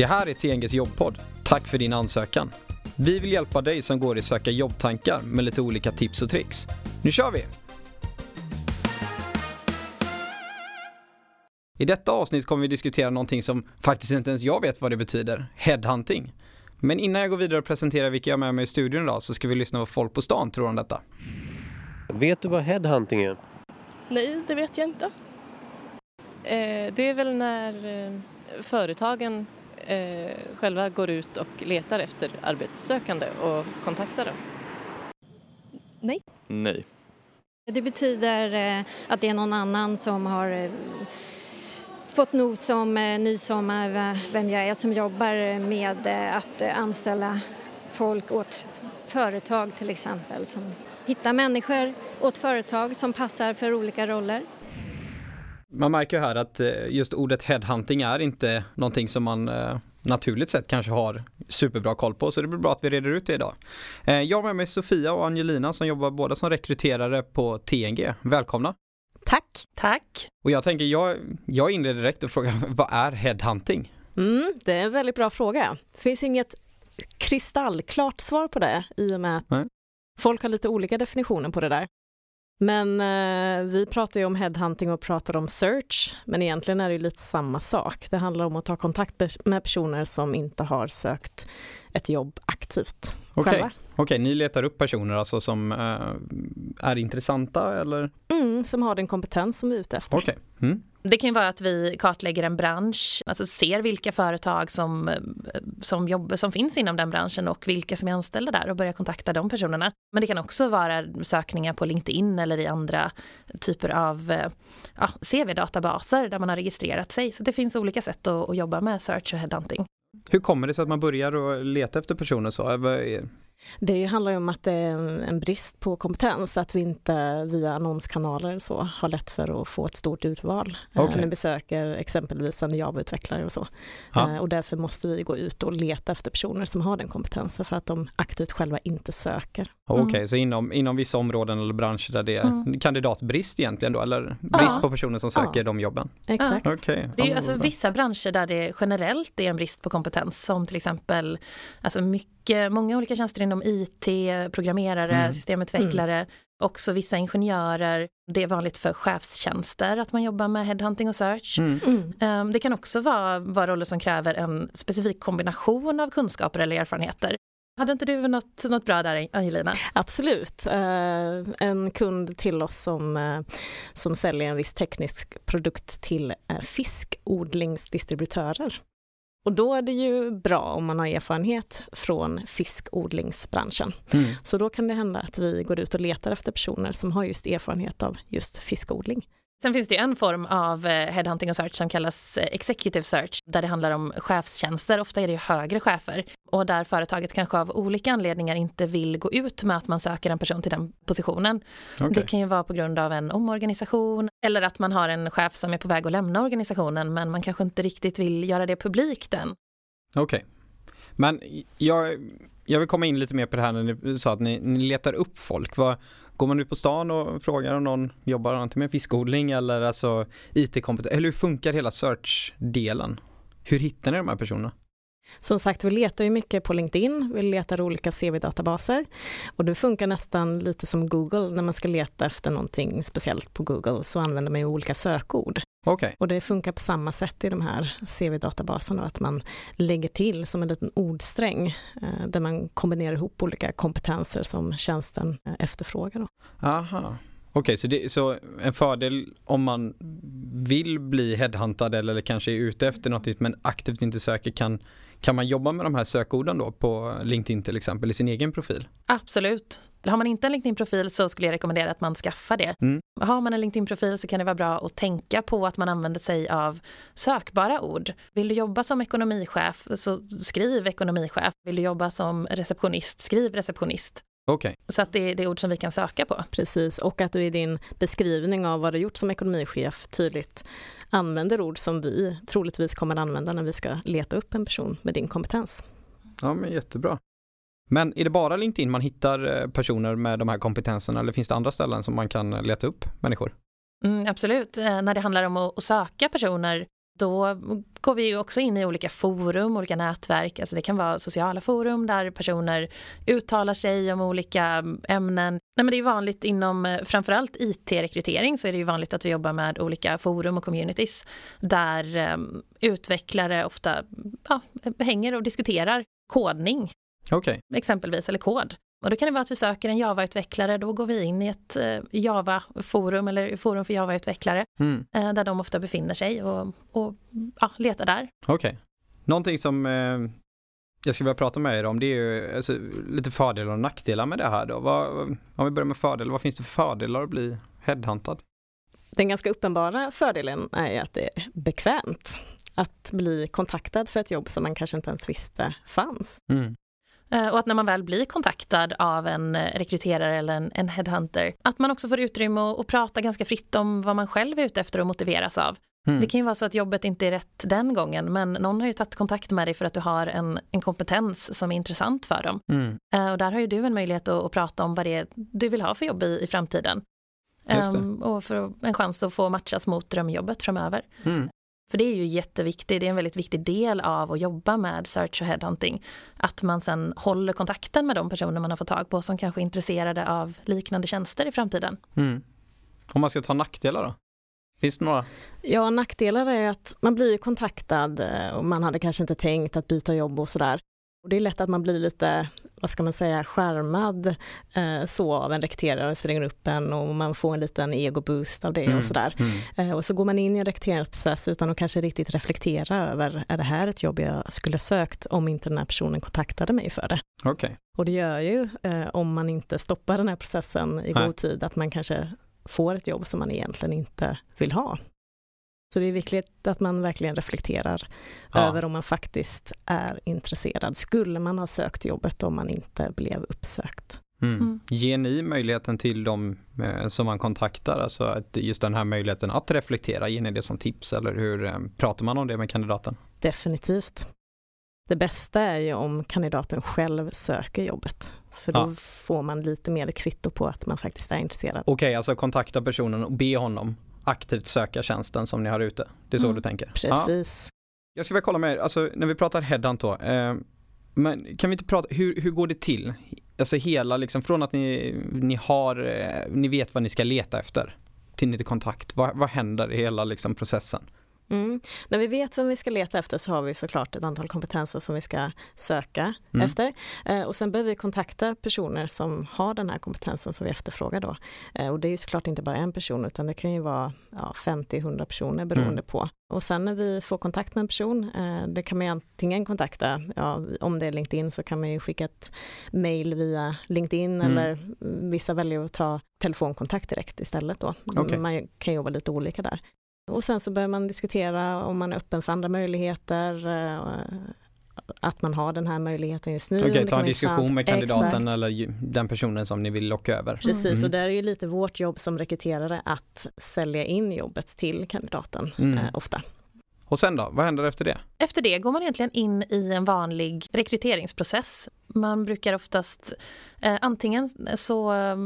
Det här är TNGs jobbpodd. Tack för din ansökan. Vi vill hjälpa dig som går i söka jobbtankar med lite olika tips och tricks. Nu kör vi! I detta avsnitt kommer vi diskutera någonting som faktiskt inte ens jag vet vad det betyder, headhunting. Men innan jag går vidare och presenterar vilka jag har med mig i studion idag så ska vi lyssna på folk på stan tror om detta. Vet du vad headhunting är? Nej, det vet jag inte. Eh, det är väl när eh, företagen eh, själva går ut och letar efter arbetssökande och kontaktar dem. Nej. Nej. Det betyder eh, att det är någon annan som har eh, fått nos om, eh, nys om eh, vem jag är som jobbar med eh, att eh, anställa folk åt företag till exempel. Som hittar människor åt företag som passar för olika roller. Man märker ju här att eh, just ordet headhunting är inte någonting som man eh, naturligt sett kanske har superbra koll på, så det blir bra att vi reder ut det idag. Eh, Jag har med mig Sofia och Angelina som jobbar båda som rekryterare på TNG. Välkomna! Tack. Tack! Och jag tänker, jag, jag inleder direkt och frågar, vad är headhunting? Mm, det är en väldigt bra fråga. Det finns inget kristallklart svar på det i och med att Nej. folk har lite olika definitioner på det där. Men eh, vi pratar ju om headhunting och pratar om search, men egentligen är det ju lite samma sak. Det handlar om att ta kontakt med personer som inte har sökt ett jobb aktivt Okej, själva. Okej, ni letar upp personer alltså som eh, är intressanta eller? Mm, som har den kompetens som vi är ute efter. Okej. Mm. Det kan ju vara att vi kartlägger en bransch, alltså ser vilka företag som, eh, som, jobb, som finns inom den branschen och vilka som är anställda där och börjar kontakta de personerna. Men det kan också vara sökningar på LinkedIn eller i andra typer av eh, ja, CV-databaser där man har registrerat sig. Så det finns olika sätt att, att jobba med search och headhunting. Hur kommer det sig att man börjar att leta efter personer så? Det handlar ju om att det är en, brist på kompetens, att vi inte via annonskanaler så har lätt för att få ett stort urval eh, Okej. när vi söker exempelvis en Java-utvecklare och så. Ja. Eh, Och därför måste vi gå ut och leta efter personer som har den kompetensen för att de aktivt själva inte söker. Okej, Mm. så inom, inom vissa områden eller branscher där det är Mm. kandidatbrist egentligen då, eller brist Ja. på personer som söker Ja. de jobben? Exakt. Okej. Det är ju alltså vissa branscher där det generellt är en brist på kompetens som till exempel alltså mycket, många olika tjänster inom IT, programmerare, Mm. systemutvecklare, också vissa ingenjörer. Det är vanligt för chefstjänster att man jobbar med headhunting och search. Mm. Mm. Um, Det kan också vara, vara roller som kräver en specifik kombination av kunskaper eller erfarenheter. Hade inte du något, något bra där Angelina? Absolut. Eh, En kund till oss som, eh, som säljer en viss teknisk produkt till eh, fiskodlingsdistributörer. Och då är det ju bra om man har erfarenhet från fiskodlingsbranschen. Mm. Så då kan det hända att vi går ut och letar efter personer som har just erfarenhet av just fiskodling. Sen finns det ju en form av eh, headhunting och search som kallas eh, executive search där det handlar om chefstjänster. Ofta är det ju högre chefer och där företaget kanske av olika anledningar inte vill gå ut med att man söker en person till den positionen. Okej. Det kan ju vara på grund av en omorganisation eller att man har en chef som är på väg att lämna organisationen men man kanske inte riktigt vill göra det publikt än. Okej. Men jag, jag vill komma in lite mer på det här när ni sa att ni, ni letar upp folk. Vad, går man ut på stan och frågar om någon jobbar antingen med fiskodling eller alltså IT-kompetens? Eller hur funkar hela search-delen? Hur hittar ni de här personerna? Som sagt, vi letar ju mycket på LinkedIn, vi letar olika CV-databaser och det funkar nästan lite som Google, när man ska leta efter någonting speciellt på Google så använder man ju olika sökord. Okej. Och det funkar på samma sätt i de här CV-databaserna, att man lägger till som en liten ordsträng eh, där man kombinerar ihop olika kompetenser som tjänsten eh, efterfrågar. Då. Aha. Okej, så, det, så en fördel om man vill bli headhuntad eller kanske är ute efter något men aktivt inte söker kan, kan man jobba med de här sökorden då på LinkedIn till exempel i sin egen profil? Absolut. Har man inte en LinkedIn-profil så skulle jag rekommendera att man skaffar det. Mm. Har man en LinkedIn-profil så kan det vara bra att tänka på att man använder sig av sökbara ord. Vill du jobba som ekonomichef så skriv ekonomichef. Vill du jobba som receptionist, skriv receptionist. Okej, Så att det, det är ord som vi kan söka på. Precis, och att du i din beskrivning av vad du gjort som ekonomichef tydligt använder ord som vi troligtvis kommer använda när vi ska leta upp en person med din kompetens. ja men jättebra. Men är det bara LinkedIn man hittar eh, personer med de här kompetenserna eller finns det andra ställen som man kan leta upp människor? Mm, absolut. Eh, när det handlar om att söka personer då går vi också in i olika forum, olika nätverk. Alltså det kan vara sociala forum där personer uttalar sig om olika ämnen. Nej, men det är vanligt inom eh, framförallt IT-rekrytering så är det ju vanligt att vi jobbar med olika forum och communities där um, utvecklare ofta ja, hänger och diskuterar kodning Okej. exempelvis, eller kod. Och då kan det vara att vi söker en Java-utvecklare, då går vi in i ett eh, Java-forum eller forum för Java-utvecklare Mm. eh, där de ofta befinner sig och, och ja, letar där. Okej. Någonting som eh, jag skulle vilja prata med er om det är ju alltså, lite fördelar och nackdelar med det här då. Vad, om vi börjar med fördelar, vad finns det för fördelar att bli headhuntad? Den ganska uppenbara fördelen är ju att det är bekvämt att bli kontaktad för ett jobb som man kanske inte ens visste fanns. Mm. Eh, Och att när man väl blir kontaktad av en eh, rekryterare eller en, en headhunter, att man också får utrymme att, att prata ganska fritt om vad man själv är ute efter och motiveras av. Mm. Det kan ju vara så att jobbet inte är rätt den gången, men någon har ju tagit kontakt med dig för att du har en, en kompetens som är intressant för dem. Mm. Eh, Och där har ju du en möjlighet att, att prata om vad det är du vill ha för jobb i, i framtiden. Ehm, och för en chans att få matchas mot drömjobbet framöver. Mm. För det är ju jätteviktigt, det är en väldigt viktig del av att jobba med search och headhunting. Att man sen håller kontakten med de personer man har fått tag på som kanske är intresserade av liknande tjänster i framtiden. Mm. Om man ska ta nackdelar då? Finns det några? Ja, nackdelar är att man blir ju kontaktad eh, och man hade kanske inte tänkt att byta jobb och sådär. Och det är lätt att man blir lite, vad ska man säga, skärmad eh, så av en rekryterare som ringer upp en och man får en liten ego-boost av det Mm. och sådär. Mm. Eh, och så går man in i en rekryteringsprocess utan att kanske riktigt reflektera över, är det här ett jobb jag skulle sökt om inte den här personen kontaktade mig för det? Okej. Och det gör ju, eh, om man inte stoppar den här processen i Nej. god tid, att man kanske får ett jobb som man egentligen inte vill ha. Så det är viktigt att man verkligen reflekterar Ja. över om man faktiskt är intresserad. Skulle man ha sökt jobbet om man inte blev uppsökt? Mm. Mm. Ger ni möjligheten till dem eh, som man kontaktar, alltså att just den här möjligheten att reflektera, ger ni det som tips eller hur eh, pratar man om det med kandidaten? Definitivt. Det bästa är ju om kandidaten själv söker jobbet. För då Ja. får man lite mer kvitto på att man faktiskt är intresserad. Okej, alltså kontakta personen och be honom aktivt söka tjänsten som ni har ute. Det är så Mm. du tänker? Ja. Precis. Jag ska väl kolla med er, alltså när vi pratar headhunt då, eh, men kan vi inte prata, hur, hur går det till? Alltså hela liksom, från att ni, ni har, eh, ni vet vad ni ska leta efter till ni till kontakt, vad, vad händer i hela liksom processen? Mm. När vi vet vad vi ska leta efter så har vi såklart ett antal kompetenser som vi ska söka Mm. efter. Eh, och sen behöver vi kontakta personer som har den här kompetensen som vi efterfrågar då. Eh, och det är ju såklart inte bara en person utan det kan ju vara ja, 50-100 personer beroende Mm. på. Och sen när vi får kontakt med en person, eh, det kan man ju antingen kontakta, ja, om det är LinkedIn så kan man ju skicka ett mail via LinkedIn Mm. eller vissa väljer att ta telefonkontakt direkt istället då. Okej. Man kan jobba lite olika där. Och sen så börjar man diskutera om man är öppen för andra möjligheter, eh, att man har den här möjligheten just nu. Okej, ta en diskussion med kandidaten Exakt. eller den personen som ni vill locka över. Precis, Mm. och där är ju lite vårt jobb som rekryterare att sälja in jobbet till kandidaten Mm. eh, ofta. Och sen då, vad händer efter det? Efter det går man egentligen in i en vanlig rekryteringsprocess. Man brukar oftast, eh, antingen så eh,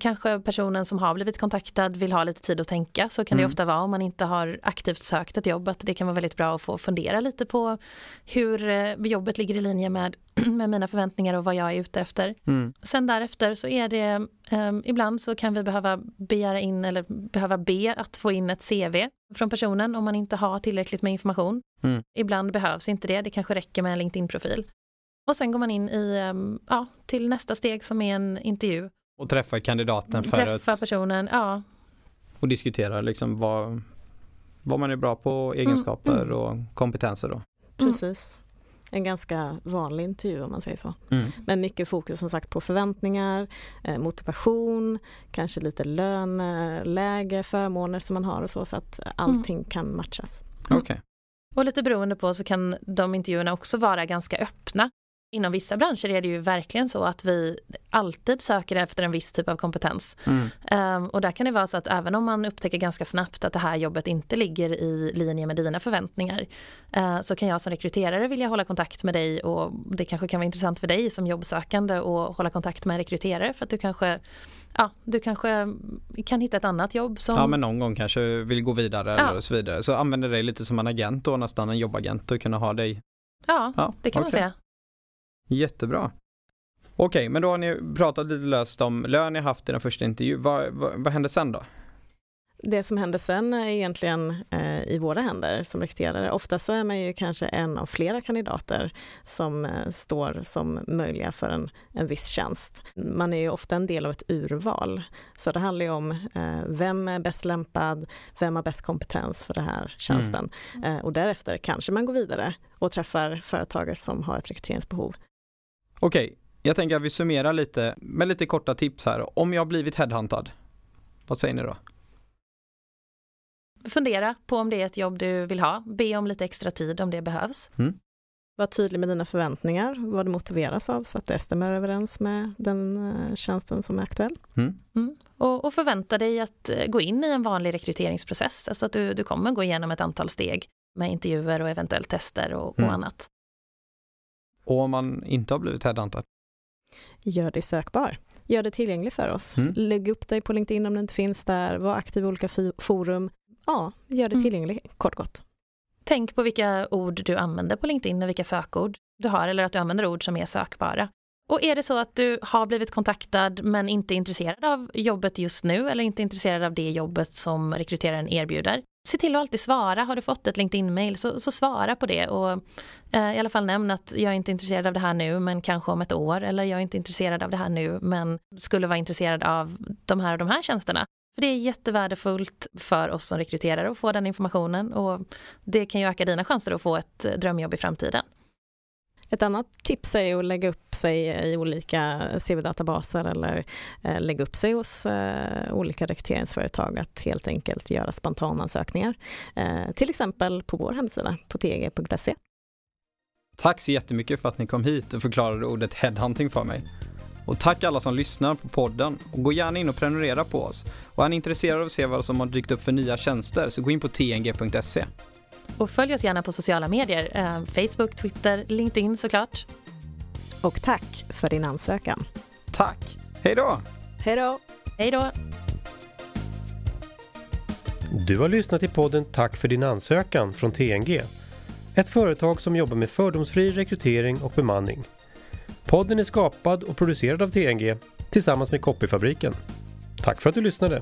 kanske personen som har blivit kontaktad vill ha lite tid att tänka, så kan Mm. det ofta vara om man inte har aktivt sökt ett jobb, att det kan vara väldigt bra att få fundera lite på hur eh, jobbet ligger i linje med, med mina förväntningar och vad jag är ute efter. Mm. Sen därefter så är det, eh, ibland så kan vi behöva begära in eller behöva be att få in ett CV från personen om man inte har tillräckligt med information. Mm. Ibland behövs inte det, det kanske räcker med en LinkedIn-profil. Och sen går man in i, eh, ja, till nästa steg som är en intervju. Och träffa kandidaten för Träffa att personen, ja. och diskutera liksom vad, vad man är bra på, egenskaper mm. och kompetenser då. Precis. En ganska vanlig intervju om man säger så. Mm. Men mycket fokus som sagt på förväntningar, eh, motivation, kanske lite löneläge, förmåner som man har och så, så att allting kan matchas. Mm. Okej. Och lite beroende på så kan de intervjuerna också vara ganska öppna. Inom vissa branscher är det ju verkligen så att vi alltid söker efter en viss typ av kompetens. Mm. Um, och där kan det vara så att även om man upptäcker ganska snabbt att det här jobbet inte ligger i linje med dina förväntningar uh, så kan jag som rekryterare vilja hålla kontakt med dig och det kanske kan vara intressant för dig som jobbsökande att hålla kontakt med en rekryterare för att du kanske Ja, du kanske kan hitta ett annat jobb som... Ja men någon gång kanske vill gå vidare Ja. eller så vidare. Så använder dig lite som en agent då nästan, en jobbagent och kunna ha dig. Ja, Ja, det kan man okej. säga. Jättebra. Okej, men då har ni pratat lite löst om lön ni haft i den första intervjun. Vad, vad, vad hände sen då? Det som händer sen är egentligen eh, i våra händer som rekryterare. Ofta så är man ju kanske en av flera kandidater som eh, står som möjliga för en, en viss tjänst. Man är ju ofta en del av ett urval. Så det handlar ju om eh, vem är bäst lämpad, vem har bäst kompetens för den här tjänsten. Eh, och därefter kanske man går vidare och träffar företaget som har ett rekryteringsbehov. Okej, jag tänker att vi summerar lite med lite korta tips här. Om jag har blivit headhuntad, vad säger ni då? Fundera på om det är ett jobb du vill ha. Be om lite extra tid om det behövs. Var tydlig med dina förväntningar, vad du motiveras av så att det stämmer överens med den eh, tjänsten som är aktuell. Mm. Mm. Och, och förvänta dig att eh, gå in i en vanlig rekryteringsprocess. Alltså att du, du kommer gå igenom ett antal steg med intervjuer och eventuellt tester och, Mm. och annat. Och om man inte har blivit headhuntad? Gör dig sökbar. Gör det tillgänglig för oss. Mm. Lägg upp dig på LinkedIn om det inte finns där. Var aktiv i olika forum. Ja, gör det Mm. tillgänglig, kort gott. Tänk på vilka ord du använder på LinkedIn och vilka sökord du har eller att du använder ord som är sökbara. Och är det så att du har blivit kontaktad men inte är intresserad av jobbet just nu eller inte intresserad av det jobbet som rekryteraren erbjuder, se till att alltid svara. Har du fått ett LinkedIn-mail så, så svara på det och eh, i alla fall nämn att jag är inte intresserad av det här nu men kanske om ett år eller jag är inte intresserad av det här nu men skulle vara intresserad av de här och de här tjänsterna. För det är jättevärdefullt för oss som rekryterare att få den informationen och det kan ju öka dina chanser att få ett drömjobb i framtiden. Ett annat tips är att lägga upp sig i olika CV-databaser eller eh, lägga upp sig hos eh, olika rekryteringsföretag att helt enkelt göra spontanansökningar. Eh, till exempel på vår hemsida på tg.se. Tack så jättemycket för att ni kom hit och förklarade ordet headhunting för mig. Och tack alla som lyssnar på podden och gå gärna in och prenumerera på oss. Och är ni intresserade av att se vad som har dykt upp för nya tjänster så gå in på tng.se. Och följ oss gärna på sociala medier, eh, Facebook, Twitter, LinkedIn såklart. Och tack för din ansökan. Tack! Hej då! Hej då! Hej då! Du har lyssnat till podden Tack för din ansökan från TNG. Ett företag som jobbar med fördomsfri rekrytering och bemanning. Podden är skapad och producerad av TNG tillsammans med Copyfabriken. Tack för att du lyssnade!